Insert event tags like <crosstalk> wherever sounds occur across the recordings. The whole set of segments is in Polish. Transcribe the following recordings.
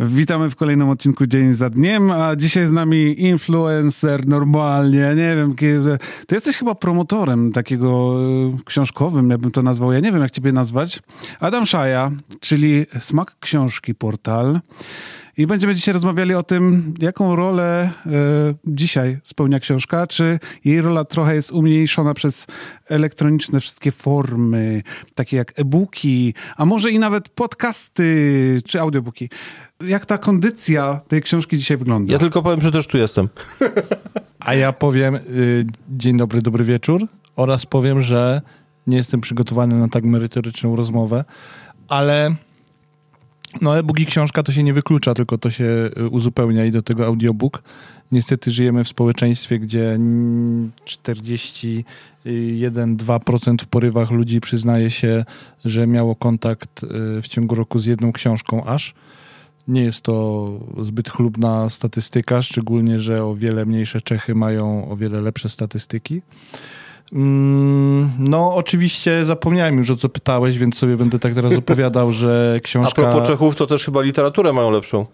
Witamy w kolejnym odcinku Dzień za Dniem, a dzisiaj z nami influencer normalnie, nie wiem, kiedy... Ty jesteś chyba promotorem takiego e, książkowym, ja bym to nazwał, ja nie wiem jak ciebie nazwać. Adam Szaja, czyli Smak Książki portal. I będziemy dzisiaj rozmawiali o tym, jaką rolę e, dzisiaj spełnia książka, czy jej rola trochę jest umniejszona przez elektroniczne wszystkie formy, takie jak e-booki, a może i nawet podcasty czy audiobooki. Jak ta kondycja tej książki dzisiaj wygląda? Ja tylko powiem, że też tu jestem. A ja powiem y, dzień dobry, dobry wieczór oraz powiem, że nie jestem przygotowany na tak merytoryczną rozmowę, ale no e-book i książka to się nie wyklucza, tylko to się y, uzupełnia i do tego audiobook. Niestety żyjemy w społeczeństwie, gdzie 41-2% w porywach ludzi przyznaje się, że miało kontakt y, w ciągu roku z jedną książką aż. Nie jest to zbyt chlubna statystyka, szczególnie, że o wiele mniejsze Czechy mają o wiele lepsze statystyki. Mm, no, oczywiście zapomniałem już o co pytałeś, więc sobie będę tak teraz <laughs> opowiadał, że książka... A propos Czechów, to też chyba literaturę mają lepszą.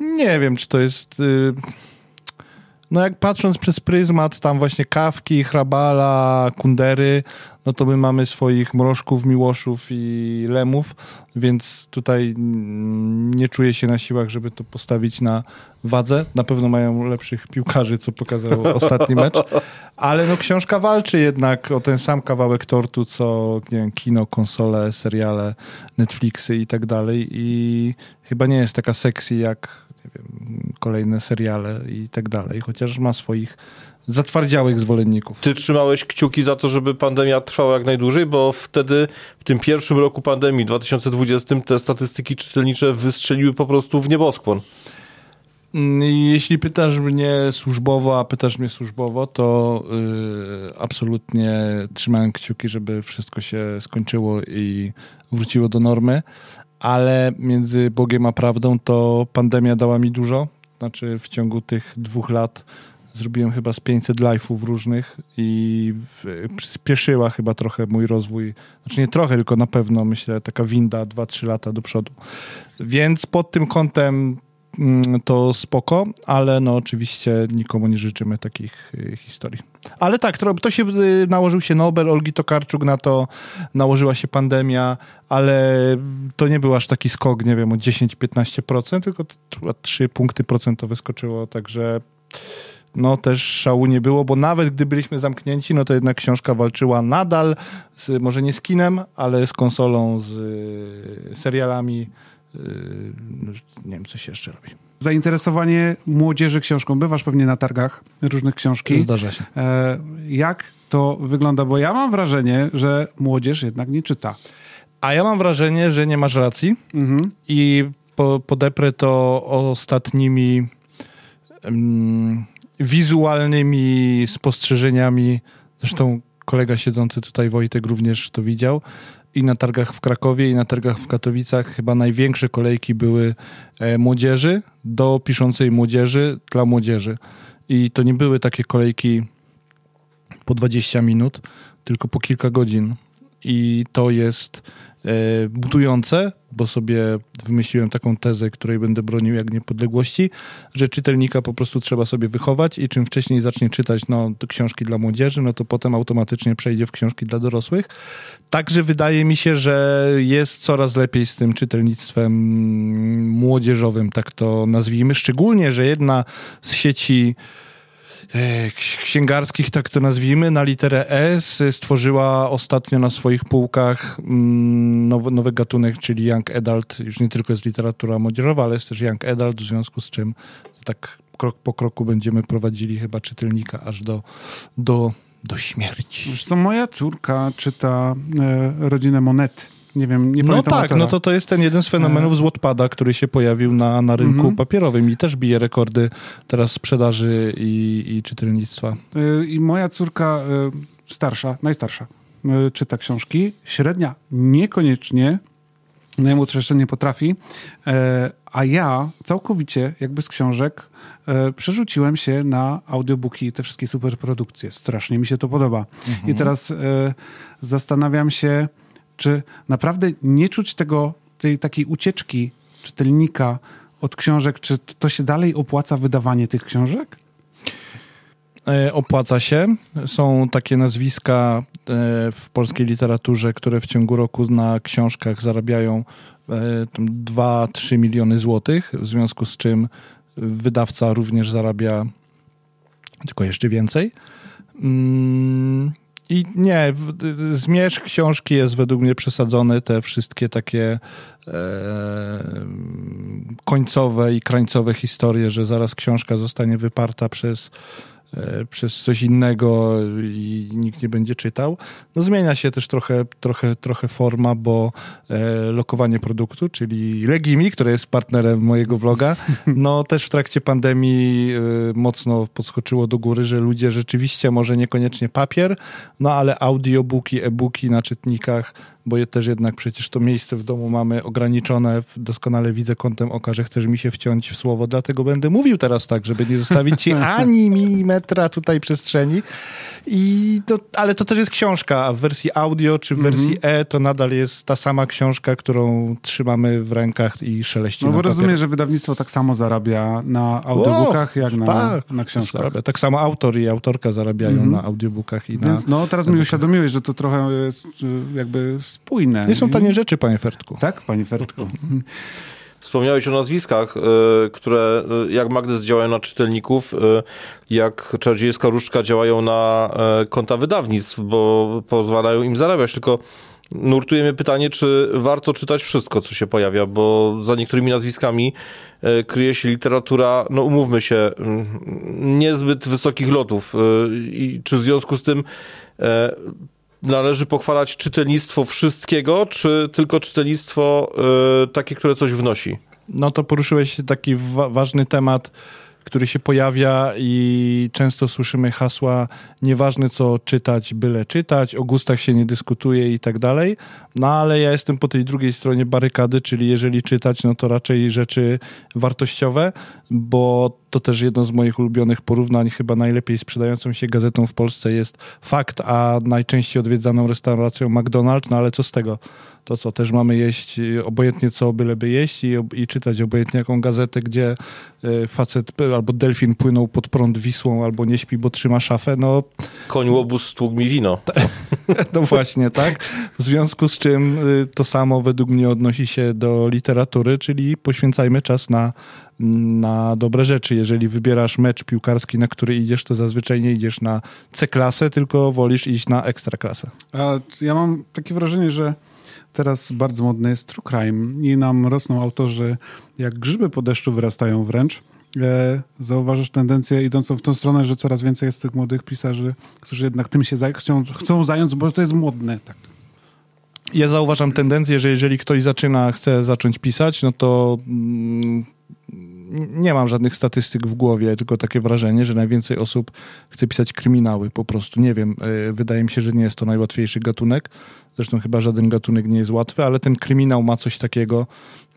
Nie wiem, czy to jest... No jak patrząc przez pryzmat tam właśnie Kawki, Hrabala, Kundery, no to my mamy swoich Mrożków, Miłoszów i Lemów, więc tutaj nie czuję się na siłach, żeby to postawić na wadze. Na pewno mają lepszych piłkarzy, co pokazał <laughs> ostatni mecz, ale no książka walczy jednak o ten sam kawałek tortu, co nie wiem, kino, konsole, seriale, Netflixy i tak dalej i chyba nie jest taka sexy jak wiem, kolejne seriale i tak dalej, chociaż ma swoich zatwardziałych zwolenników. Ty trzymałeś kciuki za to, żeby pandemia trwała jak najdłużej, bo wtedy w tym pierwszym roku pandemii, 2020, te statystyki czytelnicze wystrzeliły po prostu w nieboskłon. Mm, jeśli pytasz mnie służbowo, a pytasz mnie służbowo, to yy, absolutnie trzymałem kciuki, żeby wszystko się skończyło i wróciło do normy ale między Bogiem a prawdą to pandemia dała mi dużo. Znaczy w ciągu tych dwóch lat zrobiłem chyba z 500 live'ów różnych i przyspieszyła chyba trochę mój rozwój. Znaczy nie trochę, tylko na pewno myślę taka winda 2-3 lata do przodu. Więc pod tym kątem to spoko, ale no oczywiście nikomu nie życzymy takich y, historii. Ale tak, to, się y, nałożył się Nobel, Olgi Tokarczuk na to, nałożyła się pandemia, ale to nie był aż taki skok, nie wiem, o 10-15%, tylko 3 punkty procentowe skoczyło, także no też szału nie było, bo nawet gdy byliśmy zamknięci, no to jednak książka walczyła nadal, z, może nie z kinem, ale z konsolą, z y, serialami, nie wiem, co się jeszcze robi. Zainteresowanie młodzieży książką. Bywasz pewnie na targach różnych książki. Zdarza się. E, jak to wygląda? Bo ja mam wrażenie, że młodzież jednak nie czyta. A ja mam wrażenie, że nie masz racji mhm. i po, podeprę to ostatnimi um, wizualnymi spostrzeżeniami. Zresztą kolega siedzący tutaj, Wojtek, również to widział, i na targach w Krakowie, i na targach w Katowicach chyba największe kolejki były e, młodzieży do piszącej młodzieży dla młodzieży. I to nie były takie kolejki po 20 minut, tylko po kilka godzin. I to jest E, budujące, bo sobie wymyśliłem taką tezę, której będę bronił jak niepodległości, że czytelnika po prostu trzeba sobie wychować i czym wcześniej zacznie czytać no, książki dla młodzieży, no to potem automatycznie przejdzie w książki dla dorosłych. Także wydaje mi się, że jest coraz lepiej z tym czytelnictwem młodzieżowym, tak to nazwijmy. Szczególnie, że jedna z sieci księgarskich, tak to nazwijmy, na literę S stworzyła ostatnio na swoich półkach mm, nowy, nowy gatunek, czyli Young Adult. Już nie tylko jest literatura młodzieżowa, ale jest też Young Adult, w związku z czym tak krok po kroku będziemy prowadzili chyba czytelnika aż do, do, do śmierci. Zresztą moja córka czyta e, Rodzinę Monety. Nie wiem, nie No tak, autora. no to to jest ten jeden z fenomenów e... z Wattpada, który się pojawił na, na rynku mm -hmm. papierowym i też bije rekordy teraz sprzedaży i, i czytelnictwa. E, I moja córka e, starsza, najstarsza, czyta książki. Średnia niekoniecznie, najmłodsza jeszcze nie potrafi, a ja całkowicie jakby z książek przerzuciłem się na audiobooki i te wszystkie superprodukcje. Strasznie mi się to podoba. Mm -hmm. I teraz zastanawiam się czy naprawdę nie czuć tego, tej takiej ucieczki czytelnika od książek, czy to się dalej opłaca wydawanie tych książek? E, opłaca się. Są takie nazwiska e, w polskiej literaturze, które w ciągu roku na książkach zarabiają 2-3 miliony złotych, w związku z czym wydawca również zarabia tylko jeszcze więcej. I nie, zmierzch książki jest według mnie przesadzony. Te wszystkie takie e, końcowe i krańcowe historie, że zaraz książka zostanie wyparta przez przez coś innego i nikt nie będzie czytał. No zmienia się też trochę, trochę, trochę forma, bo e, lokowanie produktu, czyli Legimi, które jest partnerem mojego bloga, <laughs> no też w trakcie pandemii e, mocno podskoczyło do góry, że ludzie rzeczywiście może niekoniecznie papier, no ale audiobooki, e-booki na czytnikach bo też jednak przecież to miejsce w domu mamy ograniczone. Doskonale widzę kątem oka, że chcesz mi się wciąć w słowo, dlatego będę mówił teraz tak, żeby nie zostawić ci <laughs> ani milimetra tutaj przestrzeni. I to, ale to też jest książka, a w wersji audio czy w wersji -hmm. e to nadal jest ta sama książka, którą trzymamy w rękach i szeleści No bo rozumiem, że wydawnictwo tak samo zarabia na audiobookach, jak na, tak, na książkach. Zarabia. Tak samo autor i autorka zarabiają -hmm. na audiobookach i Więc na... no teraz mi uświadomiłeś, że to trochę jest y, jakby spójne. Nie są tanie rzeczy, panie Fertku. Tak, panie Fertku. Wspomniałeś o nazwiskach, y, które y, jak magnes działają na czytelników, jak Czardziejska Różdżka działają na konta wydawnictw, bo pozwalają im zarabiać, tylko nurtuje mnie pytanie, czy warto czytać wszystko, co się pojawia, bo za niektórymi nazwiskami kryje się literatura, no umówmy się, mm, niezbyt wysokich lotów i czy w związku z tym należy pochwalać czytelnictwo wszystkiego, czy tylko czytelnictwo y, takie, które coś wnosi? No to poruszyłeś taki wa ważny temat, który się pojawia i często słyszymy hasła nieważne co czytać, byle czytać, o gustach się nie dyskutuje i tak dalej. No ale ja jestem po tej drugiej stronie barykady, czyli jeżeli czytać, no to raczej rzeczy wartościowe, bo to też jedno z moich ulubionych porównań, chyba najlepiej sprzedającą się gazetą w Polsce jest Fakt, a najczęściej odwiedzaną restauracją McDonald's, no ale co z tego? To co, też mamy jeść obojętnie co, byleby jeść i, i czytać obojętnie jaką gazetę, gdzie e, facet albo delfin płynął pod prąd Wisłą, albo nie śpi, bo trzyma szafę, no... Koń łobuz stłukł mi wino. <laughs> no właśnie, tak? W związku z czym y, to samo według mnie odnosi się do literatury, czyli poświęcajmy czas na na dobre rzeczy. Jeżeli wybierasz mecz piłkarski, na który idziesz, to zazwyczaj nie idziesz na C-klasę, tylko wolisz iść na ekstraklasę. Ja mam takie wrażenie, że teraz bardzo modny jest true crime i nam rosną autorzy jak grzyby po deszczu wyrastają wręcz. E, zauważysz tendencję idącą w tą stronę, że coraz więcej jest tych młodych pisarzy, którzy jednak tym się zaj chcą, chcą zająć, bo to jest modne. Tak. Ja zauważam tendencję, że jeżeli ktoś zaczyna, chce zacząć pisać, no to mm, nie mam żadnych statystyk w głowie, tylko takie wrażenie, że najwięcej osób chce pisać kryminały po prostu. Nie wiem, e, wydaje mi się, że nie jest to najłatwiejszy gatunek. Zresztą chyba żaden gatunek nie jest łatwy, ale ten kryminał ma coś takiego,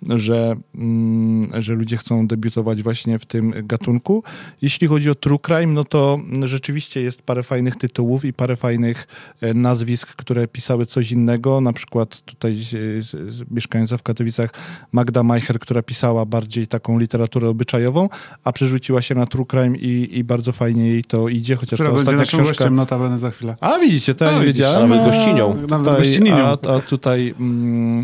że, mm, że ludzie chcą debiutować właśnie w tym gatunku. Jeśli chodzi o true crime, no to rzeczywiście jest parę fajnych tytułów i parę fajnych e, nazwisk, które pisały coś innego. Na przykład tutaj mieszkająca w Katowicach Magda Meicher, która pisała bardziej taką literaturę obyczajową, a przerzuciła się na true crime i, i bardzo fajnie jej to idzie, chociaż Która ta ostatnia książka... gościem notabene za chwilę. A widzicie, to ja nie wiedziałem. Nawet gościnią. Tutaj, a, a tutaj mm,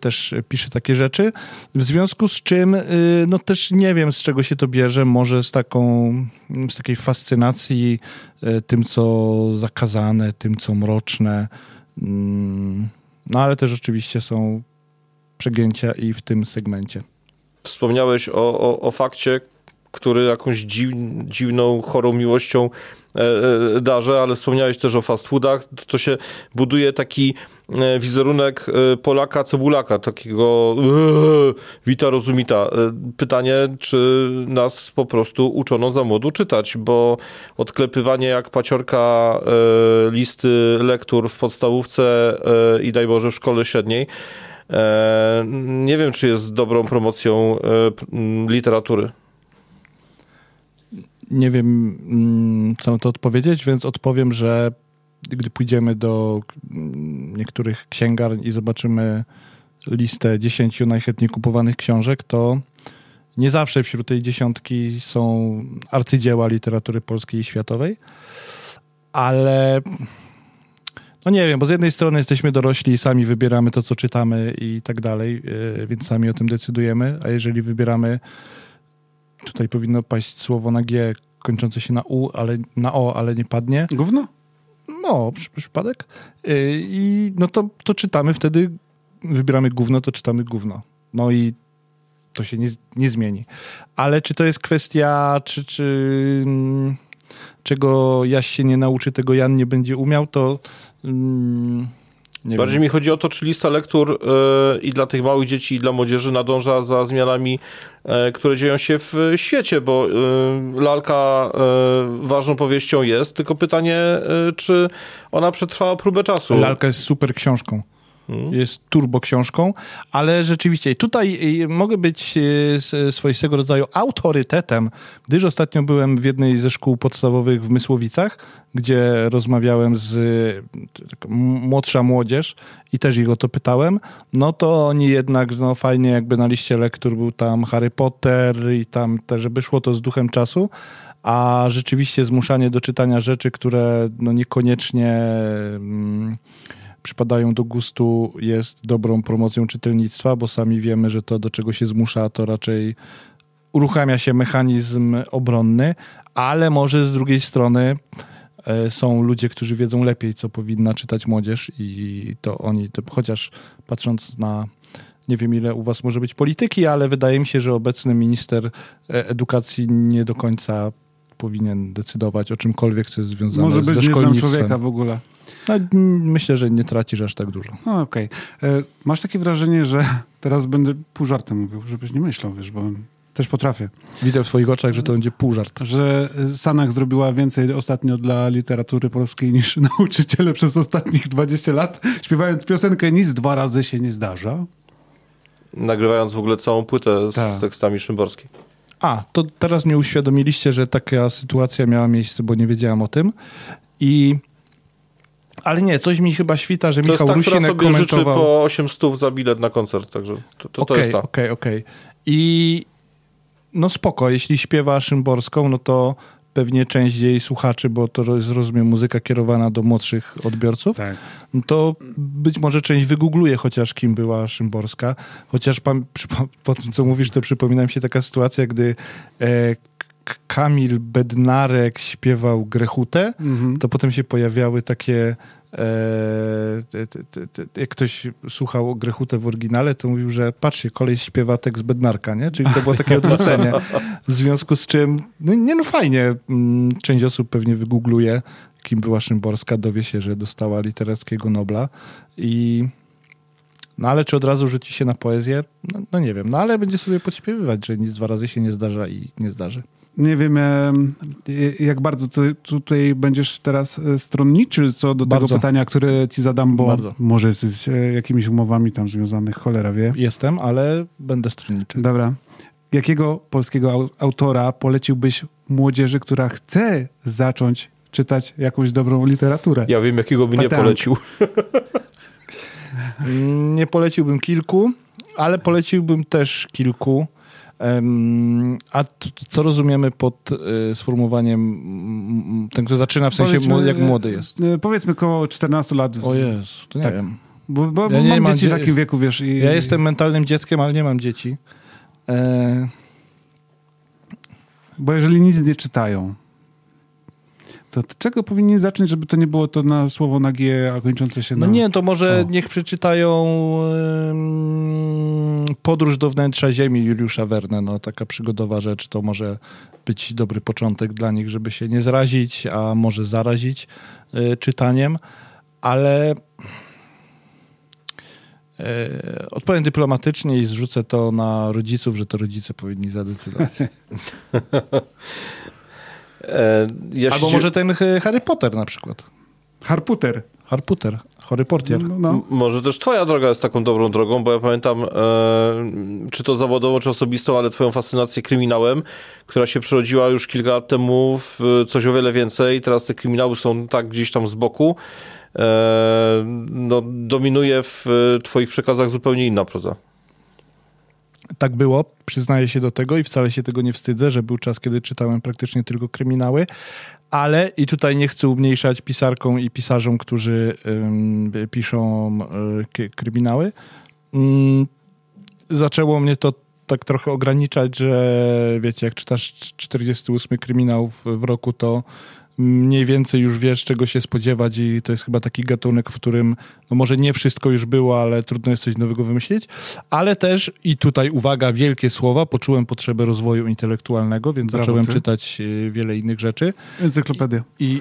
też pisze takie rzeczy. W związku z czym, y, no też nie wiem, z czego się to bierze. Może z taką, z takiej fascynacji y, tym, co zakazane, tym, co mroczne. Mm, no ale też oczywiście są przegięcia i w tym segmencie. Wspomniałeś o, o, o fakcie, który jakąś dziw, dziwną, chorą miłością e, e, darzę, ale wspomniałeś też o fast foodach. To, to się buduje taki wizerunek Polaka cebulaka, takiego wita rozumita. Pytanie, czy nas po prostu uczono za młodu czytać, bo odklepywanie jak paciorka listy lektur w podstawówce i daj Boże w szkole średniej nie wiem, czy jest dobrą promocją literatury nie wiem, mm, co na to odpowiedzieć, więc odpowiem, że gdy pójdziemy do mm, niektórych księgarni i zobaczymy listę 10 najchętniej kupowanych książek, to nie zawsze wśród tej dziesiątki są arcydzieła literatury polskiej i światowej, ale no nie wiem, bo z jednej strony jesteśmy dorośli i sami wybieramy to, co czytamy i tak dalej, yy, więc sami o tym decydujemy, a jeżeli wybieramy, tutaj powinno paść słowo na G kończące się na U, ale na O, ale nie padnie. Gówno? No, przy, przypadek. Yy, I no to, to czytamy wtedy, wybieramy gówno, to czytamy gówno. No i to się nie, nie zmieni. Ale czy to jest kwestia, czy, czy mm, czego Jaś się nie nauczy, tego Jan nie będzie umiał, to mm, nie Bardziej wiem. mi chodzi o to, czy lista lektur y, i dla tych małych dzieci, i dla młodzieży nadąża za zmianami, y, które dzieją się w świecie, bo y, lalka ważną powieścią jest, tylko pytanie, czy ona przetrwała próbę czasu. Lalka jest super książką. Jest turbo książką, ale rzeczywiście tutaj y, mogę być y, swoistego rodzaju autorytetem, gdyż ostatnio byłem w jednej ze szkół podstawowych w Mysłowicach, gdzie rozmawiałem z młodsza młodzież i też ich o to pytałem, no to oni jednak, no fajnie jakby na liście lektur był tam Harry Potter i tam też, żeby szło to z duchem czasu, a rzeczywiście zmuszanie do czytania rzeczy, które no niekoniecznie mm, przypadają do gustu, jest dobrą promocją czytelnictwa, bo sami wiemy, że to, do czego się zmusza, to raczej uruchamia się mechanizm obronny, ale może z drugiej strony e, są ludzie, którzy wiedzą lepiej, co powinna czytać młodzież i to oni, to, chociaż patrząc na nie wiem ile u was może być polityki, ale wydaje mi się, że obecny minister e, edukacji nie do końca powinien decydować o czymkolwiek, co jest związane Może ze być nie znam szkolnictwem. człowieka w ogóle. No, myślę, że nie tracisz aż tak dużo. No, Okej. E, Masz takie wrażenie, że teraz będę pół żartem mówił, żebyś nie myślał, wiesz, bo też potrafię. Widzę w twoich oczach, że to będzie pół żart. Że Sanach zrobiła więcej ostatnio dla literatury polskiej niż <laughs> nauczyciele przez ostatnich 20 lat, śpiewając piosenkę Nic dwa razy się nie zdarza. Nagrywając w ogóle całą płytę z Tak. tekstami Szymborskiej. A, to teraz mnie uświadomiliście, że taka sytuacja miała miejsce, bo nie wiedziałem o tym. I... Ale nie, coś mi chyba świta, że To jest Michał ta, która Rusinek sobie życzy komentował... po 8 stów za bilet na koncert, także to, to, to Okej, jest ta. Okej, okej. I no spoko, jeśli śpiewa Szymborską, no to pewnie część jej słuchaczy, bo to jest, rozumiem, muzyka kierowana do młodszych odbiorców, Tak. no to być może część wygoogluje chociaż kim była Szymborska. Chociaż pan, po tym, co mówisz, to przypomina mi się taka sytuacja, gdy e, Kamil Bednarek śpiewał Grechutę, Mhm. to potem się pojawiały takie. E, jak ktoś słuchał Grechutę w oryginale, to mówił, że patrzcie, koleś śpiewa tekst Bednarka, nie? Czyli to było takie <laughs> odwrócenie. W związku z czym, no nie no fajnie, mm, część osób pewnie wygoogluje, kim była Szymborska, dowie się, że dostała literackiego Nobla i no ale czy od razu rzuci się na poezję? No, no nie wiem, no ale będzie sobie podśpiewywać, że nic dwa razy się nie zdarza i nie zdarzy. Nie wiem, em, jak bardzo ty tutaj będziesz teraz e, stronniczy co do tego Bardzo. pytania, które ci zadam, bo Bardzo. może jesteś e, jakimiś umowami tam związanych, cholera wie. Jestem, ale będę stronniczy. Dobra. Jakiego polskiego au- autora poleciłbyś młodzieży, która chce zacząć czytać jakąś dobrą literaturę? Ja wiem, jakiego by nie polecił. <laughs> Nie poleciłbym kilku, ale poleciłbym też kilku. A co rozumiemy pod y, sformułowaniem ten, kto zaczyna, w sensie Powiedzmy, jak e, młody jest? E, Powiedzmy koło 14 lat. O Jezu, to nie tak. wiem. Bo, bo, Ja bo nie mam mam dzieci w takim wieku, wiesz. I, Ja jestem mentalnym dzieckiem, ale nie mam dzieci. E, Bo jeżeli nic nie czytają, to od czego powinni zacząć, żeby to nie było to na słowo na G, a kończące się no na... nie, to może O. niech przeczytają Podróż do wnętrza Ziemi Juliusza Verne. No, taka przygodowa rzecz, to może być dobry początek dla nich, żeby się nie zrazić, a może zarazić e, czytaniem, ale e, odpowiem dyplomatycznie i zrzucę to na rodziców, że to rodzice powinni zadecydować. <laughs> E, ja Albo się- może ten e, Harry Potter na przykład. Harputer. Harry Potter, Harry Potter. No, no. Może też twoja droga jest taką dobrą drogą, bo ja pamiętam, e, czy to zawodowo, czy osobistą, ale twoją fascynację kryminałem, która się przerodziła już kilka lat temu w coś o wiele więcej. Teraz te kryminały są tak gdzieś tam z boku. e, no, dominuje w twoich przekazach zupełnie inna proza. Tak było, przyznaję się do tego i wcale się tego nie wstydzę, że był czas, kiedy czytałem praktycznie tylko kryminały, ale i tutaj nie chcę umniejszać pisarkom i pisarzom, którzy ym, piszą y, kryminały. Ym, zaczęło mnie to tak trochę ograniczać, że wiecie, jak czytasz 48 kryminał w, w roku, to mniej więcej już wiesz, czego się spodziewać i to jest chyba taki gatunek, w którym no może nie wszystko już było, ale trudno jest coś nowego wymyślić, ale też i tutaj uwaga, wielkie słowa, poczułem potrzebę rozwoju intelektualnego, więc Brawo, zacząłem ty. czytać e, wiele innych rzeczy. Encyklopedia. I,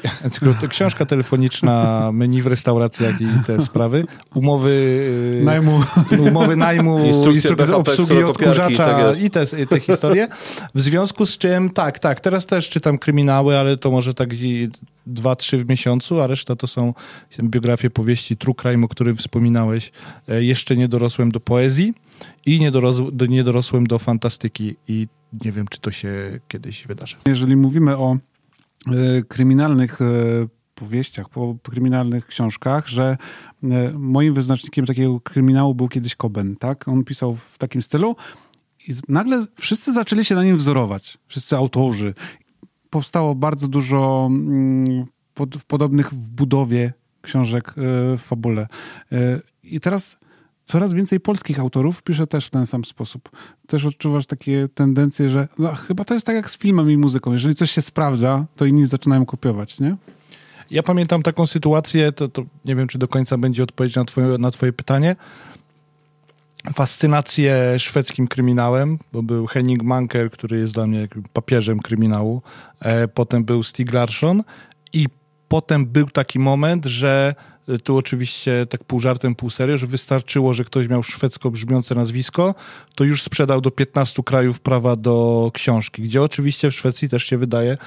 i <laughs> książka telefoniczna, <laughs> meni w restauracjach i te sprawy, umowy e, najmu, <laughs> umowy najmu, instrukcje obsługi odkurzacza tak i te, te historie. W związku z czym, tak, tak, teraz też czytam kryminały, ale to może tak dwa, trzy w miesiącu, a reszta to są biografie powieści True Crime, o którym wspominałeś. E, jeszcze nie dorosłem do poezji i nie, doros nie dorosłem do fantastyki i nie wiem, czy to się kiedyś wydarzy. Jeżeli mówimy o y, kryminalnych y, powieściach, po kryminalnych książkach, że moim wyznacznikiem takiego kryminału był kiedyś Coben, tak? On pisał w takim stylu i nagle wszyscy zaczęli się na nim wzorować. Wszyscy autorzy powstało bardzo dużo mm, pod, podobnych w budowie książek e, w fabule. E, I teraz coraz więcej polskich autorów pisze też w ten sam sposób. Też odczuwasz takie tendencje, że no, chyba to jest tak jak z filmem i muzyką. Jeżeli coś się sprawdza, to inni zaczynają kopiować, nie? Ja pamiętam taką sytuację, to, to nie wiem, czy do końca będzie odpowiedź na twoje, na twoje pytanie, fascynację szwedzkim kryminałem, bo był Henning Manker, który jest dla mnie papieżem kryminału, e, potem był Stig Larsson i potem był taki moment, że tu oczywiście tak pół żartem, pół serio, że wystarczyło, że ktoś miał szwedzko brzmiące nazwisko, to już sprzedał do 15 krajów prawa do książki, gdzie oczywiście w Szwecji też się wydaje,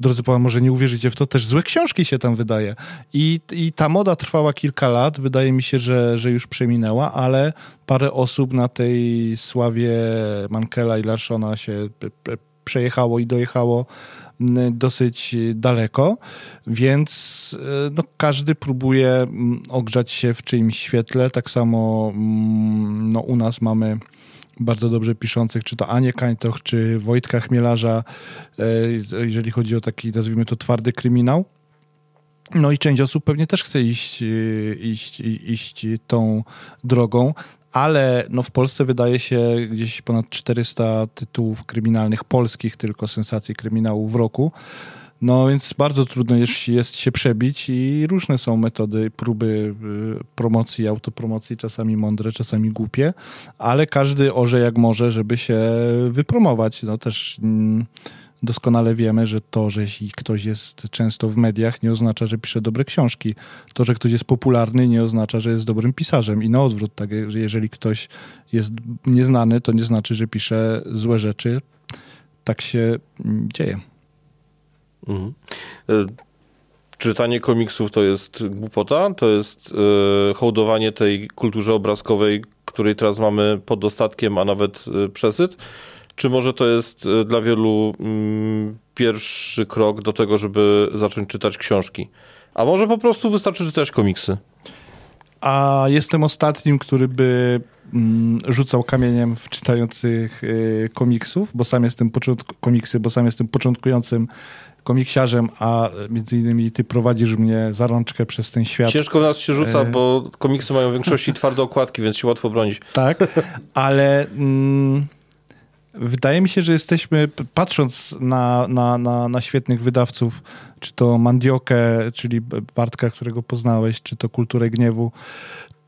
drodzy Państwo, może nie uwierzycie w to, też złe książki się tam wydaje. I, i ta moda trwała kilka lat, wydaje mi się, że, że już przeminęła, ale parę osób na tej sławie Mankela i Larszona się przejechało i dojechało dosyć daleko, więc e, no, każdy próbuje ogrzać się w czyimś świetle. Tak samo no, u nas mamy bardzo dobrze piszących, czy to Anię Kańtoch, czy Wojtka Chmielarza, e, jeżeli chodzi o taki, nazwijmy to, twardy kryminał. No i część osób pewnie też chce iść, iść, iść tą drogą ale no w Polsce wydaje się gdzieś ponad 400 tytułów kryminalnych polskich, tylko sensacji kryminału w roku. No więc bardzo trudno jest, jest się przebić i różne są metody próby y, promocji, autopromocji, czasami mądre, czasami głupie, ale każdy orze jak może, żeby się wypromować. No też... Doskonale wiemy, że to, że ktoś jest często w mediach, nie oznacza, że pisze dobre książki. To, że ktoś jest popularny, nie oznacza, że jest dobrym pisarzem. I na odwrót, tak, jeżeli ktoś jest nieznany, to nie znaczy, że pisze złe rzeczy. Tak się mm, dzieje. Mhm. E, czytanie komiksów to jest głupota, to jest yy, hołdowanie tej kulturze obrazkowej, której teraz mamy pod dostatkiem, a nawet yy, przesyt czy może to jest e, dla wielu mm, pierwszy krok do tego, żeby zacząć czytać książki? A może po prostu wystarczy czytać komiksy? A jestem ostatnim, który by mm, rzucał kamieniem w czytających y, komiksów, bo sam jestem początku, komiksy, bo sam jestem początkującym komiksiarzem, a między innymi ty prowadzisz mnie za rączkę przez ten świat. Ciężko w nas się rzuca, e... bo komiksy mają w większości twarde okładki, więc się łatwo bronić. Tak, ale... Mm, Wydaje mi się, że jesteśmy, patrząc na, na, na, na świetnych wydawców, czy to Mandiokę, czyli Bartka, którego poznałeś, czy to Kulturę Gniewu,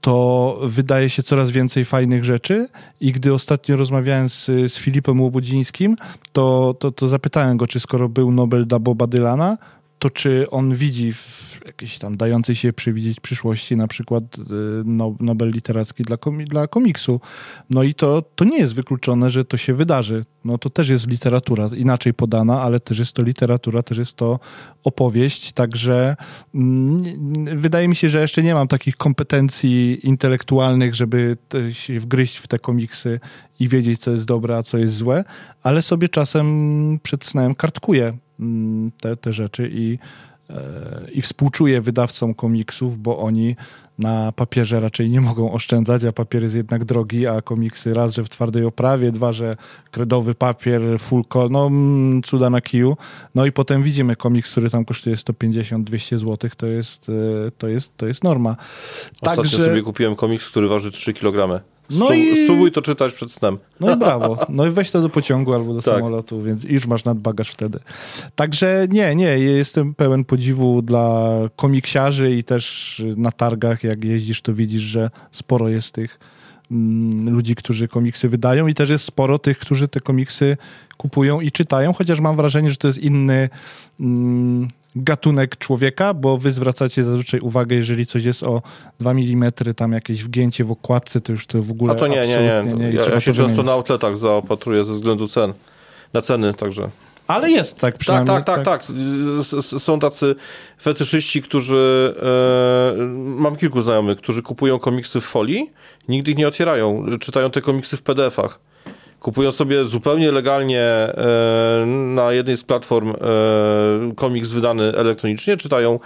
to wydaje się coraz więcej fajnych rzeczy. I gdy ostatnio rozmawiałem z, z Filipem Łobodzińskim, to, to, to zapytałem go, czy skoro był Nobel dla Boba Dylana, to czy on widzi w jakiejś tam dającej się przewidzieć przyszłości na przykład y, no, Nobel Literacki dla, komi dla komiksu. No i to, to nie jest wykluczone, że to się wydarzy. No to też jest literatura, inaczej podana, ale też jest to literatura, też jest to opowieść, także mm, wydaje mi się, że jeszcze nie mam takich kompetencji intelektualnych, żeby się wgryźć w te komiksy i wiedzieć, co jest dobre, a co jest złe, ale sobie czasem przed snem kartkuję te, te rzeczy i i współczuję wydawcom komiksów, bo oni na papierze raczej nie mogą oszczędzać, a papier jest jednak drogi, a komiksy raz, że w twardej oprawie, dwa, że kredowy papier, full call, no mm, cuda na kiju. No i potem widzimy komiks, który tam kosztuje 150-200 zł, to jest, e, to, jest, to jest norma. Ostatnio Także... sobie kupiłem komiks, który waży 3 kg. No i- Spróbuj to czytać przed snem. No i brawo. No i weź to do pociągu albo do Tak. samolotu, więc już masz nadbagaż wtedy. Także nie, nie, jestem pełen podziwu dla komiksiarzy i też na targach, jak jeździsz, to widzisz, że sporo jest tych mm, ludzi, którzy komiksy wydają i też jest sporo tych, którzy te komiksy kupują i czytają, chociaż mam wrażenie, że to jest inny mm, gatunek człowieka, bo wy zwracacie zazwyczaj uwagę, jeżeli coś jest o 2 mm, tam jakieś wgięcie w okładce, to już to w ogóle A to nie, nie, nie. i Ja, ja się to często na outletach zaopatruję ze względu cen. Na ceny, także. Ale jest tak Tak, przynajmniej. tak, tak, tak. S- Są tacy fetyszyści, którzy. E, mam kilku znajomych, którzy kupują komiksy w folii, nigdy ich nie otwierają. Czytają te komiksy w PDF-ach. Kupują sobie zupełnie legalnie e, na jednej z platform e, komiks wydany elektronicznie, czytają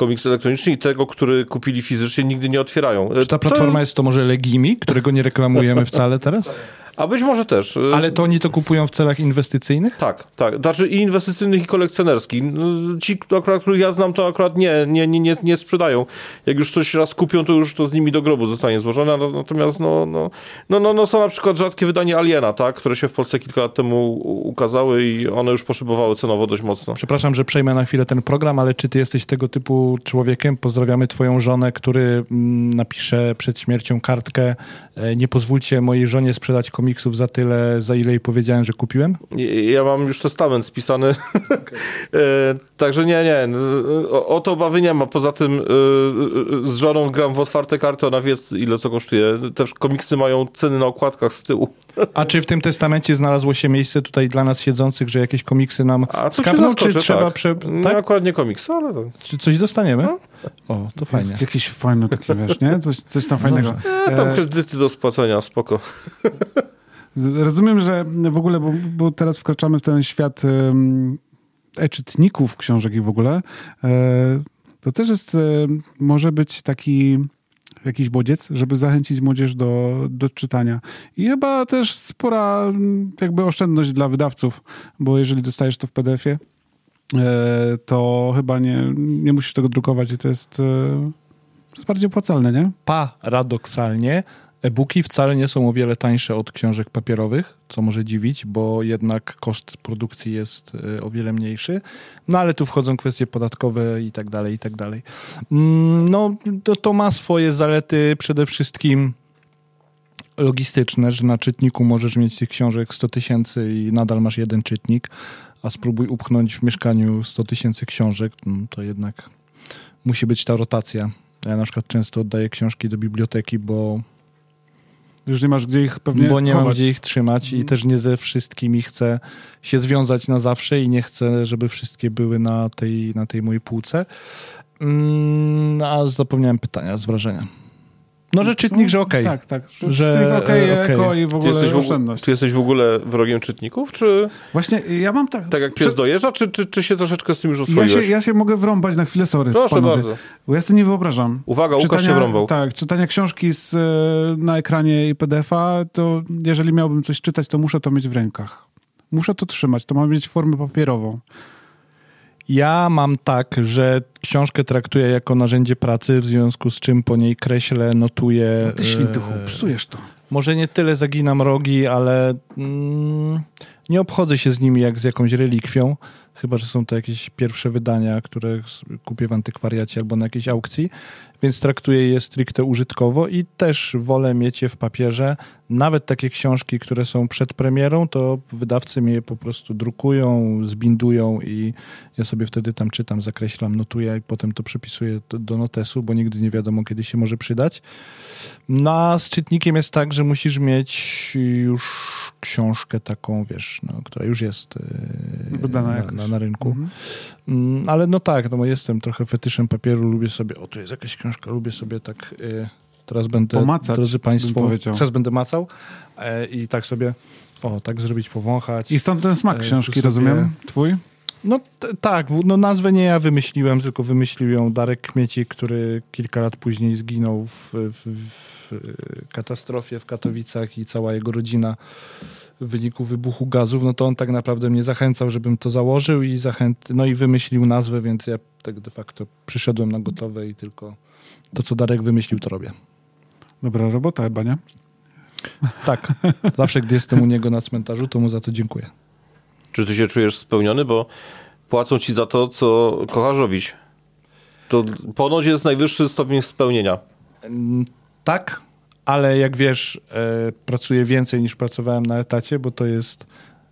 komiks elektronicznie i tego, który kupili fizycznie, nigdy nie otwierają. E, Czy ta platforma jest to może Legimi, którego nie reklamujemy wcale teraz? A być może też. E, Ale to oni to kupują w celach inwestycyjnych? Tak, tak. Znaczy i inwestycyjnych, i kolekcjonerskich. No, Ci, akurat, których ja znam, to akurat nie, nie, nie, nie, sprzedają. Jak już coś raz kupią, to już to z nimi do grobu zostanie złożone. No- Natomiast no, no, no, no, no są na przykład rzadkie wydania Aliena, tak, które się w Polsce kilka lat temu ukazały i one już poszybowały cenowo dość mocno. Przepraszam, że przejmę na chwilę ten program, ale czy ty jesteś tego typu człowiekiem? Pozdrawiamy twoją żonę, który mm, napisze przed śmiercią kartkę e, nie pozwólcie mojej żonie sprzedać komiksów za tyle, za ile jej powiedziałem, że kupiłem? Ja mam już testament spisany. <laughs> E, Także nie, nie. O, o to obawy nie ma. Poza tym e, z żoną gram w otwarte karty, ona wie ile co kosztuje. Te komiksy mają ceny na okładkach z tyłu. A czy w tym testamencie znalazło się miejsce tutaj dla nas siedzących, że jakieś komiksy nam A skapną, czy zaskoczę, trzeba tak. prze... Nie, tak? akurat nie komiksy, ale tak. Czy coś dostaniemy? O, to fajnie. Jakiś fajny taki, wiesz, nie? Coś, coś tam fajnego. E, tam kredyty do spłacenia, spoko. rozumiem, że w ogóle, bo, bo teraz wkraczamy w ten świat um, e-czytników książek i w ogóle, e, to też jest, e, może być taki jakiś bodziec, żeby zachęcić młodzież do, do czytania. I chyba też spora mm, jakby oszczędność dla wydawców, bo jeżeli dostajesz to w PDF-ie, e, to chyba nie, nie musisz tego drukować i to jest, e, to jest bardziej opłacalne, nie? Paradoksalnie e-booki wcale nie są o wiele tańsze od książek papierowych, co może dziwić, bo jednak koszt produkcji jest e, o wiele mniejszy. No ale tu wchodzą kwestie podatkowe i tak dalej, i tak dalej. Mm, No to, to ma swoje zalety przede wszystkim logistyczne, że na czytniku możesz mieć tych książek 100 tysięcy i nadal masz jeden czytnik, a spróbuj upchnąć w mieszkaniu 100 tysięcy książek, mm, to jednak musi być ta rotacja. Ja na przykład często oddaję książki do biblioteki, bo, Już nie masz gdzie ich pewnie bo nie mam chować. gdzie ich trzymać i też nie ze wszystkimi chcę się związać na zawsze i nie chcę, żeby wszystkie były na tej, na tej mojej półce. Mm, a zapomniałem pytania z wrażenia. No, że czytnik, że okej. Tak, tak. Że, Że czytnik okej, e, okej. eko i w Ty ogóle jesteś w, ogóle, oszczędność. ty jesteś w ogóle wrogiem czytników, czy Właśnie ja mam tak... tak jak pies Przed- dojeżdża, czy, czy, czy się troszeczkę z tym już Ja oswoiłeś? się, ja się mogę wrąbać na chwilę, sorry. Proszę panowie. bardzo. Bo ja sobie nie wyobrażam. Uwaga, Łukasz się wrąbał. Tak, czytania książki z, e, na ekranie i PDF-a, to jeżeli miałbym coś czytać, to muszę to mieć w rękach. Muszę to trzymać, to ma mieć formę papierową. Ja mam tak, że książkę traktuję jako narzędzie pracy, w związku z czym po niej kreślę, notuję. No Ty świntuchu, e, psujesz to. Może nie tyle zaginam rogi, ale mm, nie obchodzę się z nimi jak z jakąś relikwią. Chyba, że są to jakieś pierwsze wydania, które kupię w antykwariacie albo na jakiejś aukcji, więc traktuję je stricte użytkowo i też wolę mieć je w papierze. Nawet takie książki, które są przed premierą, to wydawcy mi je po prostu drukują, zbindują i ja sobie wtedy tam czytam, zakreślam, notuję i potem to przepisuję do notesu, bo nigdy nie wiadomo, kiedy się może przydać. No a z czytnikiem jest tak, że musisz mieć już książkę taką, wiesz, no, która już jest Wydana na, na, na rynku. Mhm. Mm, ale no tak, no jestem trochę fetyszem papieru, lubię sobie, o tu jest jakaś książka, lubię sobie tak, yy, teraz będę, Pomacać, drodzy Państwo, teraz będę macał e, i tak sobie, o, tak zrobić, powąchać. I stąd ten smak E, książki, sobie- rozumiem? Twój? No tak, no nazwę nie ja wymyśliłem, tylko wymyślił ją Darek Kmieci, który kilka lat później zginął w, w, w katastrofie w Katowicach i cała jego rodzina w wyniku wybuchu gazów, no to on tak naprawdę mnie zachęcał, żebym to założył i zachęt, no i wymyślił nazwę, więc ja tak de facto przyszedłem na gotowe i tylko to, co Darek wymyślił, to robię. Dobra robota chyba, nie? Tak. Zawsze, gdy jestem u niego na cmentarzu, to mu za to dziękuję. Czy ty się czujesz spełniony, bo płacą ci za to, co kochasz robić? To ponoć jest najwyższy stopień spełnienia. Tak, ale jak wiesz, e, pracuję więcej niż pracowałem na etacie, bo to jest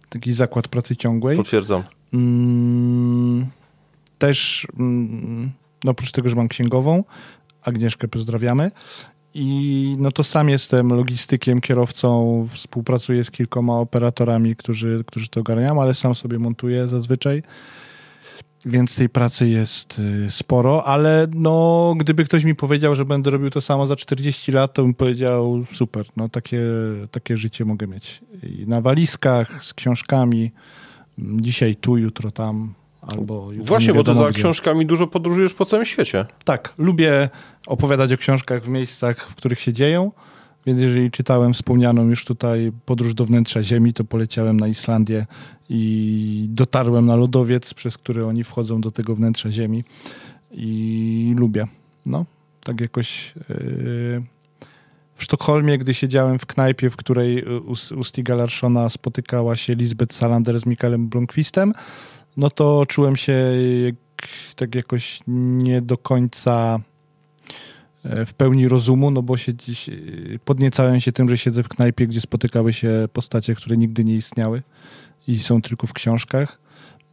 taki zakład pracy ciągłej. Potwierdzam. Mm, też, mm, no oprócz tego, że mam księgową, Agnieszkę pozdrawiamy, i no to sam jestem logistykiem, kierowcą, współpracuję z kilkoma operatorami, którzy, którzy to ogarniają, ale sam sobie montuję zazwyczaj. Więc tej pracy jest y, sporo, ale no, gdyby ktoś mi powiedział, że będę robił to samo za 40 lat, to bym powiedział super, no takie, takie życie mogę mieć. I na walizkach, z książkami, dzisiaj tu, jutro tam, albo Właśnie, bo ty za gdzie. książkami dużo podróżujesz po całym świecie. Tak, lubię opowiadać o książkach w miejscach, w których się dzieją, więc jeżeli czytałem wspomnianą już tutaj Podróż do wnętrza Ziemi, to poleciałem na Islandię i dotarłem na lodowiec, przez który oni wchodzą do tego wnętrza Ziemi i lubię. No, tak jakoś... Yy... W Sztokholmie, gdy siedziałem w knajpie, w której u, u Stiga Larssona spotykała się Lisbeth Salander z Michaelem Blomqvistem, no to czułem się jak, tak jakoś nie do końca e, w pełni rozumu, no bo się dziś, podniecałem się tym, że siedzę w knajpie, gdzie spotykały się postacie, które nigdy nie istniały i są tylko w książkach.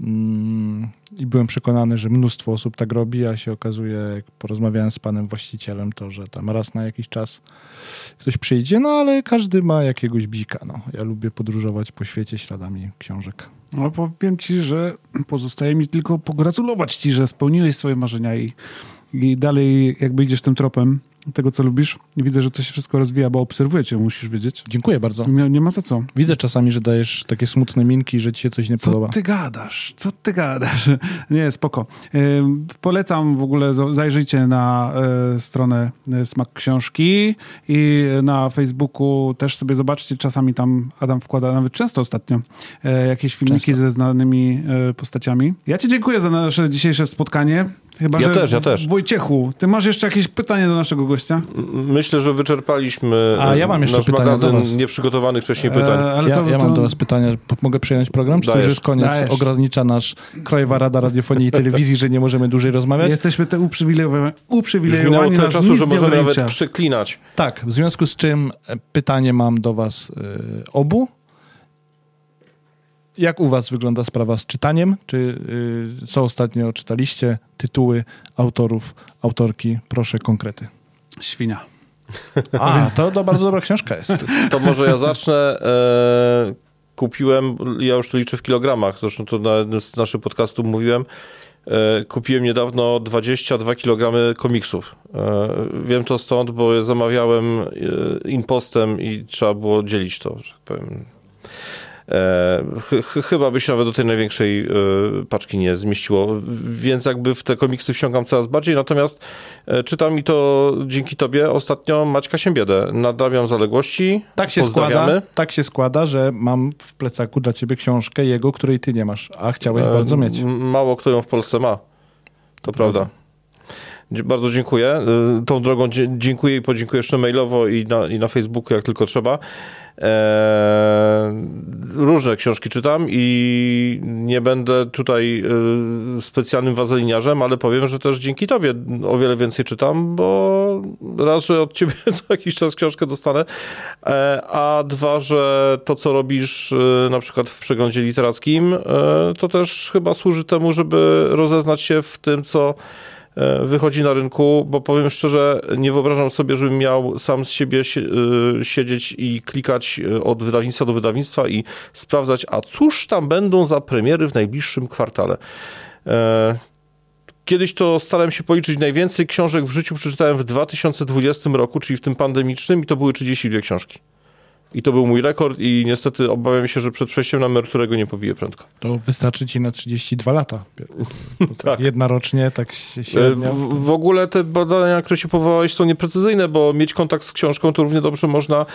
Mm, I byłem przekonany, że mnóstwo osób tak robi, a się okazuje, jak porozmawiałem z panem właścicielem, to że tam raz na jakiś czas ktoś przyjdzie, no ale każdy ma jakiegoś bzika. No. Ja lubię podróżować po świecie śladami książek. No powiem ci, że pozostaje mi tylko pogratulować ci, że spełniłeś swoje marzenia i, i dalej jakby idziesz tym tropem tego, co lubisz. I widzę, że to się wszystko rozwija, bo obserwuję cię, musisz wiedzieć. Dziękuję bardzo. Nie, nie ma za co. Widzę czasami, że dajesz takie smutne minki, że ci się coś nie co podoba. Co ty gadasz? Co ty gadasz? <laughs> Nie, spoko. Polecam w ogóle, zajrzyjcie na e, stronę e, Smak Książki i na Facebooku też sobie zobaczcie, czasami tam Adam wkłada, nawet często ostatnio, e, jakieś filmiki często. ze znanymi postaciami. Ja ci dziękuję za nasze dzisiejsze spotkanie. Chyba, ja też, ja też. Wojciechu, ty masz jeszcze jakieś pytanie do naszego gościa? Myślę, że wyczerpaliśmy A ja mam jeszcze nasz pytanie magazyn nieprzygotowanych wcześniej pytań. E, ale ja, to, ja mam do was pytania. Mogę przejąć program? Czy Dajesz. to już jest koniec? Dajesz. Ogranicza nasz Krajowa Rada Radiofonii i <laughs> Telewizji, że nie możemy dłużej rozmawiać? Jesteśmy te uprzywilejowani. uprzywilejowani już tyle czasu, że możemy nawet przeklinać. Tak, w związku z czym pytanie mam do was y, obu jak u was wygląda sprawa z czytaniem? Czy y, co ostatnio czytaliście? Tytuły autorów, autorki? Proszę konkrety. Świnia. A, to, to bardzo dobra książka jest. To może ja zacznę. E, kupiłem, ja już to liczę w kilogramach, zresztą to na jednym z naszych podcastów mówiłem, e, kupiłem niedawno 22 kg komiksów. E, wiem to stąd, bo zamawiałem impostem i trzeba było dzielić to, że tak powiem. E, ch chyba by się nawet do tej największej e, paczki nie zmieściło, więc jakby w te komiksy wsiągam coraz bardziej, natomiast e, czytam i to dzięki tobie ostatnio Maćka Siembiedę. Nadrabiam zaległości, tak się składa, Tak się składa, że mam w plecaku dla ciebie książkę jego, której ty nie masz, a chciałeś bardzo mieć. Mało kto ją w Polsce ma, to prawda. Bardzo dziękuję. Tą drogą dziękuję i podziękuję jeszcze mailowo i na, i na Facebooku, jak tylko trzeba. Eee, różne książki czytam i nie będę tutaj e, specjalnym wazeliniarzem, ale powiem, że też dzięki tobie o wiele więcej czytam, bo raz, że od ciebie <laughs> co jakiś czas książkę dostanę, e, a dwa, że to, co robisz e, na przykład w przeglądzie literackim, to też chyba służy temu, żeby rozeznać się w tym, co wychodzi na rynku, bo powiem szczerze, nie wyobrażam sobie, żebym miał sam z siebie e, siedzieć i klikać e, od wydawnictwa do wydawnictwa i sprawdzać, a cóż tam będą za premiery w najbliższym kwartale. Kiedyś to starałem się policzyć, najwięcej książek w życiu przeczytałem w 2020 roku, czyli w tym pandemicznym i to były 32 książki. I to był mój rekord i niestety obawiam się, że przed przejściem na emeryturę go nie pobiję prędko. To wystarczy ci na 32 lata. <laughs> tak. Jedna rocznie, tak E, średnio. W, w ogóle te badania, na które się powołałeś, są nieprecyzyjne, bo mieć kontakt z książką to równie dobrze można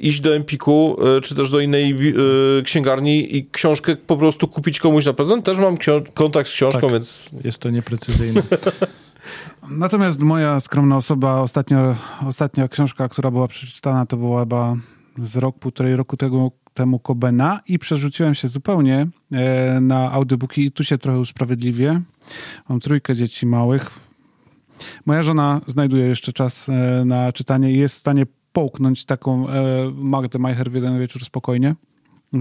iść do Empiku, e, czy też do innej e, księgarni i książkę po prostu kupić komuś na prezent. Też mam kontakt z książką, Tak. więc Jest to nieprecyzyjne. <laughs> Natomiast moja skromna osoba, ostatnio, ostatnia książka, która była przeczytana, to była chyba z rok, półtorej roku tego, temu Kobena i przerzuciłem się zupełnie e, na audiobooki i tu się trochę usprawiedliwię. Mam trójkę dzieci małych. Moja żona znajduje jeszcze czas e, na czytanie i jest w stanie połknąć taką e, Magdę Majcher w jeden wieczór spokojnie. E,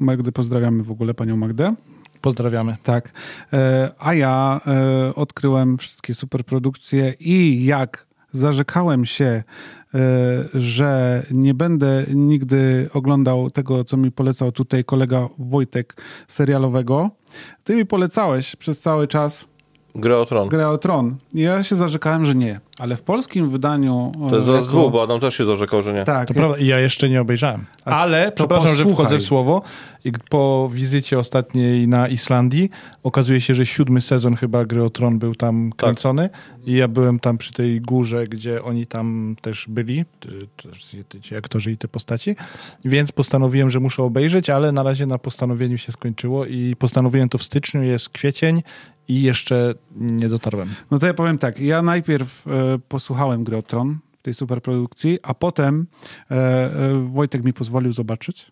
Magdę pozdrawiamy w ogóle, panią Magdę. Pozdrawiamy. Tak. E, A ja e, odkryłem wszystkie superprodukcje i jak zarzekałem się, że nie będę nigdy oglądał tego, co mi polecał tutaj kolega Wojtek serialowego, ty mi polecałeś przez cały czas grę o tron. Grę o Tron. Ja się zarzekałem, że nie. Ale w polskim wydaniu... To jest jako- dwóch, bo Adam też się zarzekał, że nie. Tak. To prawda, i ja jeszcze nie obejrzałem. A Ale, przepraszam, że posłuchaj. wchodzę w słowo, i po wizycie ostatniej na Islandii okazuje się, że siódmy sezon chyba Gry o Tron był tam Tak. kręcony i ja byłem tam przy tej górze, gdzie oni tam też byli, ci aktorzy i te postaci, więc postanowiłem, że muszę obejrzeć, ale na razie na postanowieniu się skończyło i postanowiłem to w styczniu, jest kwiecień i jeszcze nie dotarłem. No to ja powiem tak, ja najpierw e, posłuchałem Gry o Tron w tej superprodukcji, a potem e, e, Wojtek mi pozwolił zobaczyć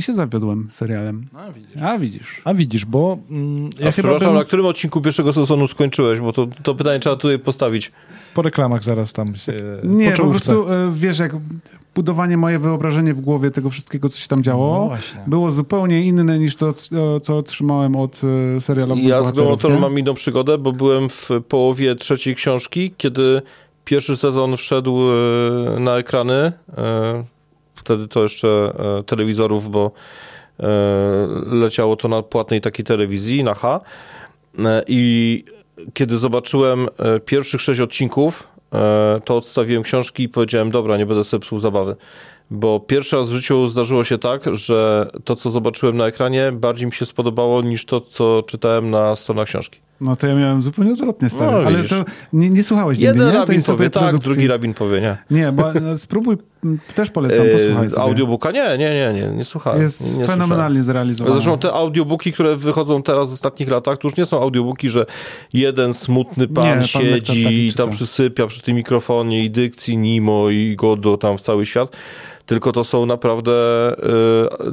i się zawiodłem serialem. A widzisz. A widzisz. A widzisz, bo mm, A ja chyba przepraszam, bym na którym odcinku pierwszego sezonu skończyłeś? Bo to, to pytanie trzeba tutaj postawić. po reklamach zaraz tam się Nie, po po prostu e, wiesz, jak budowanie moje wyobrażenie w głowie tego wszystkiego, co się tam działo, No było zupełnie inne niż to, c- co otrzymałem od e, serialowych Ja z nie? mam inną przygodę, bo byłem w połowie trzeciej książki, kiedy pierwszy sezon wszedł e, na ekrany. Wtedy to jeszcze e, telewizorów, bo e, leciało to na płatnej takiej telewizji, na H. E, I kiedy zobaczyłem pierwszych sześć odcinków, to odstawiłem książki i powiedziałem, dobra, nie będę sobie psuł zabawy. Bo pierwszy raz w życiu zdarzyło się tak, że to, co zobaczyłem na ekranie, bardziej mi się spodobało niż to, co czytałem na stronach książki. No to ja miałem zupełnie odwrotnie, stary. No, Ale to nie, nie słuchałeś nigdy, Jeden nie? rabin powie tak, superprodukcji. drugi rabin powie nie. Nie, bo e, <laughs> spróbuj, też polecam, posłuchaj E, sobie. audiobooka? Nie, nie, nie, nie, nie słuchałem. Jest nie fenomenalnie zrealizowany. Zresztą te audiobooki, które wychodzą teraz w ostatnich latach, to już nie są audiobooki, że jeden smutny pan, Nie, pan siedzi i tam czyta. przysypia przy tym mikrofonie i dykcji Nimo i Godo tam w cały świat. Tylko to są naprawdę e,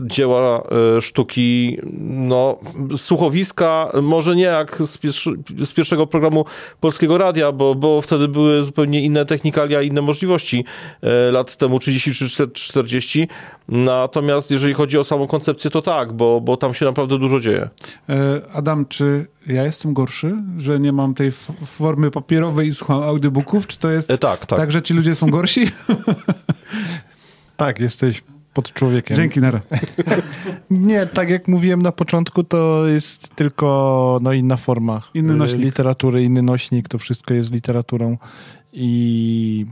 dzieła e, sztuki, no, słuchowiska, może nie jak z, z pierwszego programu Polskiego Radia, bo, bo wtedy były zupełnie inne technikalia, inne możliwości e, lat temu 30 czy 40. Natomiast jeżeli chodzi o samą koncepcję, to tak, bo, bo tam się naprawdę dużo dzieje. E, Adam, czy ja jestem gorszy, że nie mam tej formy papierowej i słucham audiobooków? Czy to jest E, tak, tak. tak, że ci ludzie są gorsi? <laughs> Tak, jesteś pod człowiekiem. Dzięki, Nara. <laughs> Nie, tak jak mówiłem na początku, to jest tylko no, inna forma Inny y, nośnik. literatury, inny nośnik, to wszystko jest literaturą i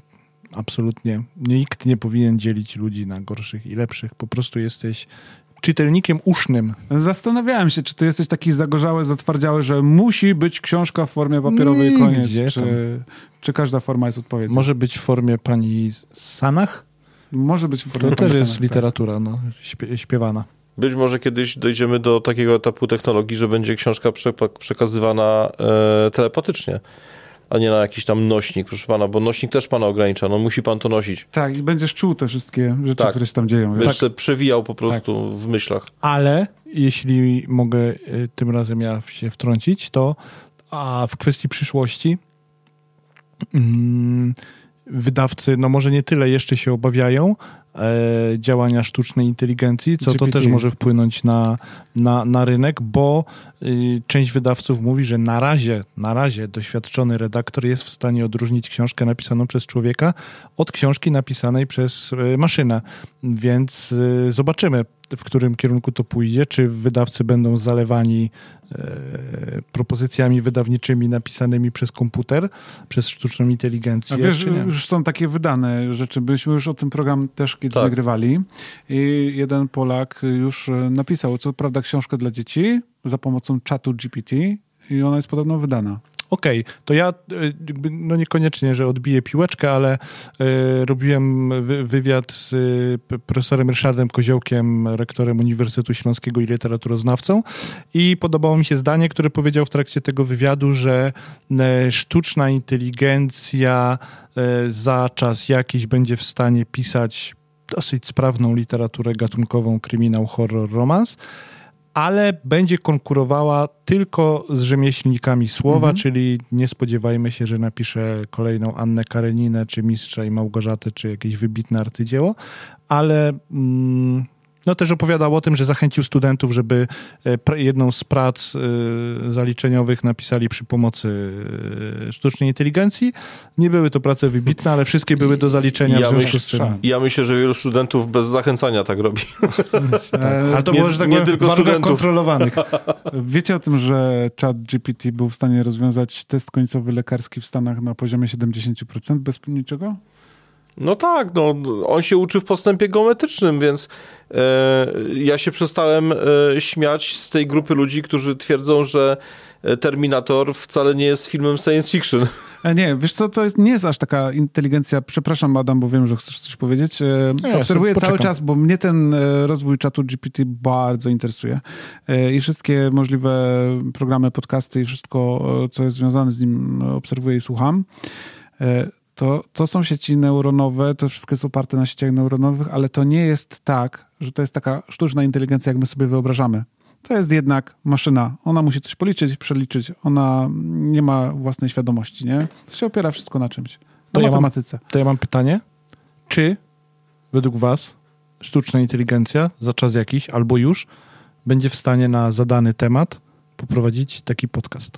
absolutnie nikt nie powinien dzielić ludzi na gorszych i lepszych. Po prostu jesteś czytelnikiem usznym. Zastanawiałem się, czy ty jesteś taki zagorzały, zatwardziały, że musi być książka w formie papierowej Nie, koniec, czy, czy każda forma jest odpowiednia? Może być w formie pani Sanach? Może być w formie To też jest tak. literatura no, śpie- śpiewana. Być może kiedyś dojdziemy do takiego etapu technologii, że będzie książka prze, przekazywana e, telepatycznie, a nie na jakiś tam nośnik, proszę pana, bo nośnik też pana ogranicza, no musi pan to nosić. Tak, i będziesz czuł te wszystkie rzeczy, Tak. które się tam dzieją. Będziesz sobie przewijał po prostu w myślach. Ale jeśli mogę y, tym razem ja się wtrącić, to a w kwestii przyszłości mm, wydawcy, no może nie tyle jeszcze się obawiają e, działania sztucznej inteligencji, co to GPT. też może wpłynąć na, na, na rynek, bo y, część wydawców mówi, że na razie, na razie doświadczony redaktor jest w stanie odróżnić książkę napisaną przez człowieka od książki napisanej przez y, maszynę. Więc y, zobaczymy. W którym kierunku to pójdzie, czy wydawcy będą zalewani e, propozycjami wydawniczymi napisanymi przez komputer, przez sztuczną inteligencję. A wiesz, już są takie wydane rzeczy. Byliśmy już o tym program też kiedyś tak. nagrywali i jeden Polak już napisał, co prawda, książkę dla dzieci za pomocą czatu GPT i ona jest podobno wydana. Okej, okay, to ja e, no niekoniecznie, że odbiję piłeczkę, ale y, robiłem wywiad z y, profesorem Ryszardem Koziołkiem, rektorem Uniwersytetu Śląskiego i literaturoznawcą i podobało mi się zdanie, które powiedział w trakcie tego wywiadu, że y, sztuczna inteligencja za czas jakiś będzie w stanie pisać dosyć sprawną literaturę gatunkową, kryminał, horror, romans, ale będzie konkurowała tylko z rzemieślnikami słowa, mhm. czyli nie spodziewajmy się, że napisze kolejną Annę Kareninę, czy Mistrza i Małgorzatę, czy jakieś wybitne artydzieło, ale mm, no też opowiadał o tym, że zachęcił studentów, żeby e, jedną z prac e, zaliczeniowych napisali przy pomocy e, sztucznej inteligencji. Nie były to prace wybitne, ale wszystkie były do zaliczenia ja w związku z czym. Ja myślę, że wielu studentów bez zachęcania tak robi. <laughs> tak. Ale to było, że tak nie tylko studentów. kontrolowanych. <laughs> Wiecie o tym, że chat GPT był w stanie rozwiązać test końcowy lekarski w Stanach na poziomie 70% bez niczego? No tak, no, on się uczy w postępie geometrycznym, więc e, ja się przestałem e, śmiać z tej grupy ludzi, którzy twierdzą, że e, Terminator wcale nie jest filmem science fiction. E, nie, wiesz co, to jest, nie jest aż taka inteligencja. Przepraszam, Adam, bo wiem, że chcesz coś powiedzieć. E, nie, Obserwuję cały czas, bo mnie ten rozwój czatu GPT bardzo interesuje. I wszystkie możliwe programy, podcasty i wszystko, co jest związane z nim, obserwuję i słucham to, to są sieci neuronowe, to wszystko jest oparte na sieciach neuronowych, ale to nie jest tak, że to jest taka sztuczna inteligencja, jak my sobie wyobrażamy. To jest jednak maszyna. Ona musi coś policzyć, przeliczyć. Ona nie ma własnej świadomości, nie? To się opiera wszystko na czymś. Na to matematyce. Ja mam, to ja mam pytanie. Czy według was sztuczna inteligencja za czas jakiś albo już będzie w stanie na zadany temat poprowadzić taki podcast?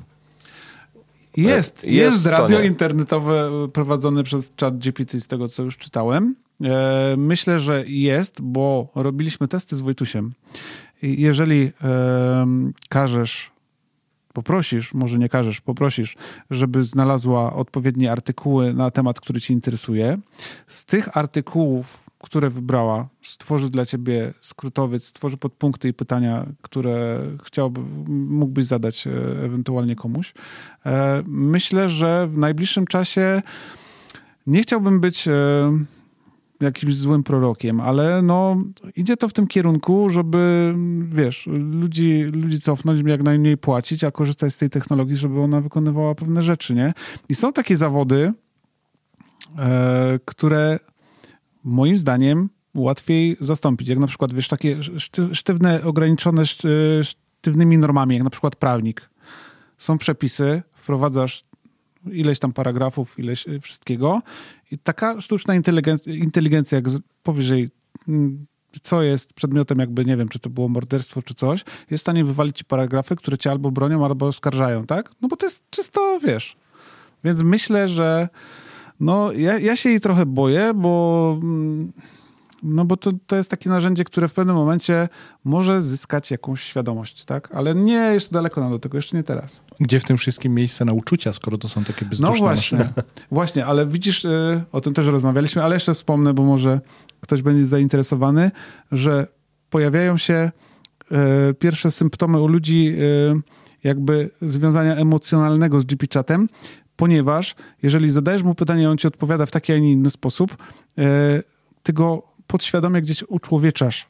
Jest, jest, jest radio internetowe prowadzone przez chat GPT z tego, co już czytałem. E, myślę, że jest, bo robiliśmy testy z Wojtusiem. Jeżeli każesz, poprosisz, może nie każesz, poprosisz, żeby znalazła odpowiednie artykuły na temat, który ci interesuje, z tych artykułów które wybrała, stworzy dla ciebie skrótowiec, stworzy podpunkty i pytania, które chciałby, mógłbyś zadać e, ewentualnie komuś. E, myślę, że w najbliższym czasie nie chciałbym być e, jakimś złym prorokiem, ale no, idzie to w tym kierunku, żeby, wiesz, ludzi, ludzi cofnąć, jak najmniej płacić, a korzystać z tej technologii, żeby ona wykonywała pewne rzeczy, nie? I są takie zawody, które moim zdaniem łatwiej zastąpić. Jak na przykład, wiesz, takie sztywne, ograniczone sztywnymi normami, jak na przykład prawnik. Są przepisy, wprowadzasz ileś tam paragrafów, ileś y, wszystkiego i taka sztuczna inteligencja, inteligencja jak powyżej mm, co jest przedmiotem jakby, nie wiem, czy to było morderstwo, czy coś, jest w stanie wywalić ci paragrafy, które cię albo bronią, albo oskarżają, tak? No bo to jest czysto, wiesz. Więc myślę, że no, ja, ja się jej trochę boję, bo, mm, no bo to, to jest takie narzędzie, które w pewnym momencie może zyskać jakąś świadomość, tak? Ale nie jeszcze daleko nam do tego, jeszcze nie teraz. Gdzie w tym wszystkim miejsce na uczucia, skoro to są takie bezduszne No właśnie, maszyny? <laughs> właśnie, ale widzisz, y, o tym też rozmawialiśmy, ale jeszcze wspomnę, bo może ktoś będzie zainteresowany, że pojawiają się y, pierwsze symptomy u ludzi y, jakby związania emocjonalnego z GP-chatem, ponieważ jeżeli zadajesz mu pytanie, on ci odpowiada w taki, a nie inny sposób, e, ty go podświadomie gdzieś uczłowieczasz.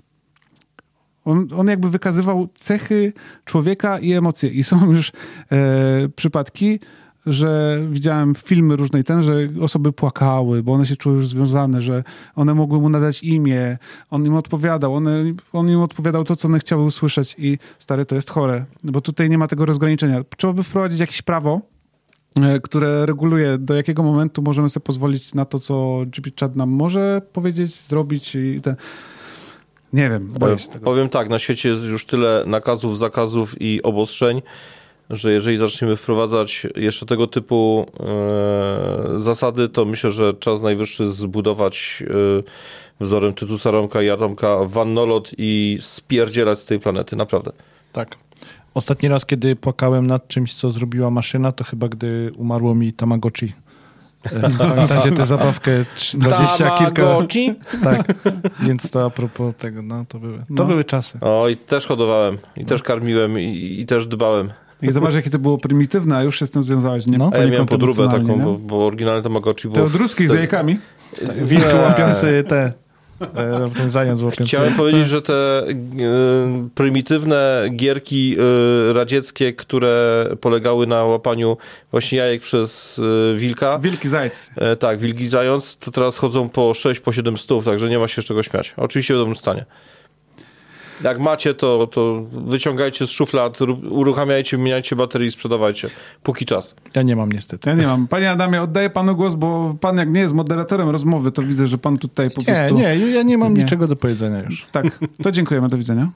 On, on jakby wykazywał cechy człowieka i emocje. I są <laughs> już e, przypadki, że widziałem filmy różnej ten, że osoby płakały, bo one się czuły już związane, że one mogły mu nadać imię, on im odpowiadał, one, on im odpowiadał to, co one chciały usłyszeć i stary, to jest chore, bo tutaj nie ma tego rozgraniczenia. Trzeba by wprowadzić jakieś prawo, które reguluje, do jakiego momentu możemy sobie pozwolić na to, co GP-Chat nam może powiedzieć, zrobić i ten... Nie wiem, boję się tego. Powiem tak, na świecie jest już tyle nakazów, zakazów i obostrzeń, że jeżeli zaczniemy wprowadzać jeszcze tego typu e, zasady, to myślę, że czas najwyższy zbudować e, wzorem Tytusa Romka i Atomka wannolot i spierdzielać z tej planety, naprawdę. Tak. Ostatni raz, kiedy płakałem nad czymś, co zrobiła maszyna, to chyba gdy umarło mi Tamagotchi. E, Pamiętacie tę zabawkę 20 kilka... Tamagotchi? Tak, więc to a propos tego, no to były, to No. były czasy. O, i też hodowałem, i też karmiłem, i, i też dbałem. I zobacz, jakie to było prymitywne, a już się z tym związałeś, nie? No. A ja miałem podróbę taką, nie? bo, bo oryginalne Tamagotchi Te było... odruski z wtedy- jajkami. Wilk Nie. łapiący te, e, ten zając łapiący. Chciałem powiedzieć, że te e, prymitywne gierki e, radzieckie, które polegały na łapaniu właśnie jajek przez e, wilka, Wielki zajec. e, tak, wilki zając, to teraz chodzą po 6, po 7 stów, także nie ma się z czego śmiać. Oczywiście w dobrym stanie. Jak macie, to, to wyciągajcie z szuflad, uruchamiajcie, wymieniajcie baterie i sprzedawajcie. Póki czas. Ja nie mam niestety. Ja nie mam. Panie Adamie, oddaję panu głos, bo pan jak nie jest moderatorem rozmowy, to widzę, że pan tutaj po Nie, prostu... nie, ja nie mam Nie. niczego do powiedzenia już. Tak, to dziękujemy, do widzenia.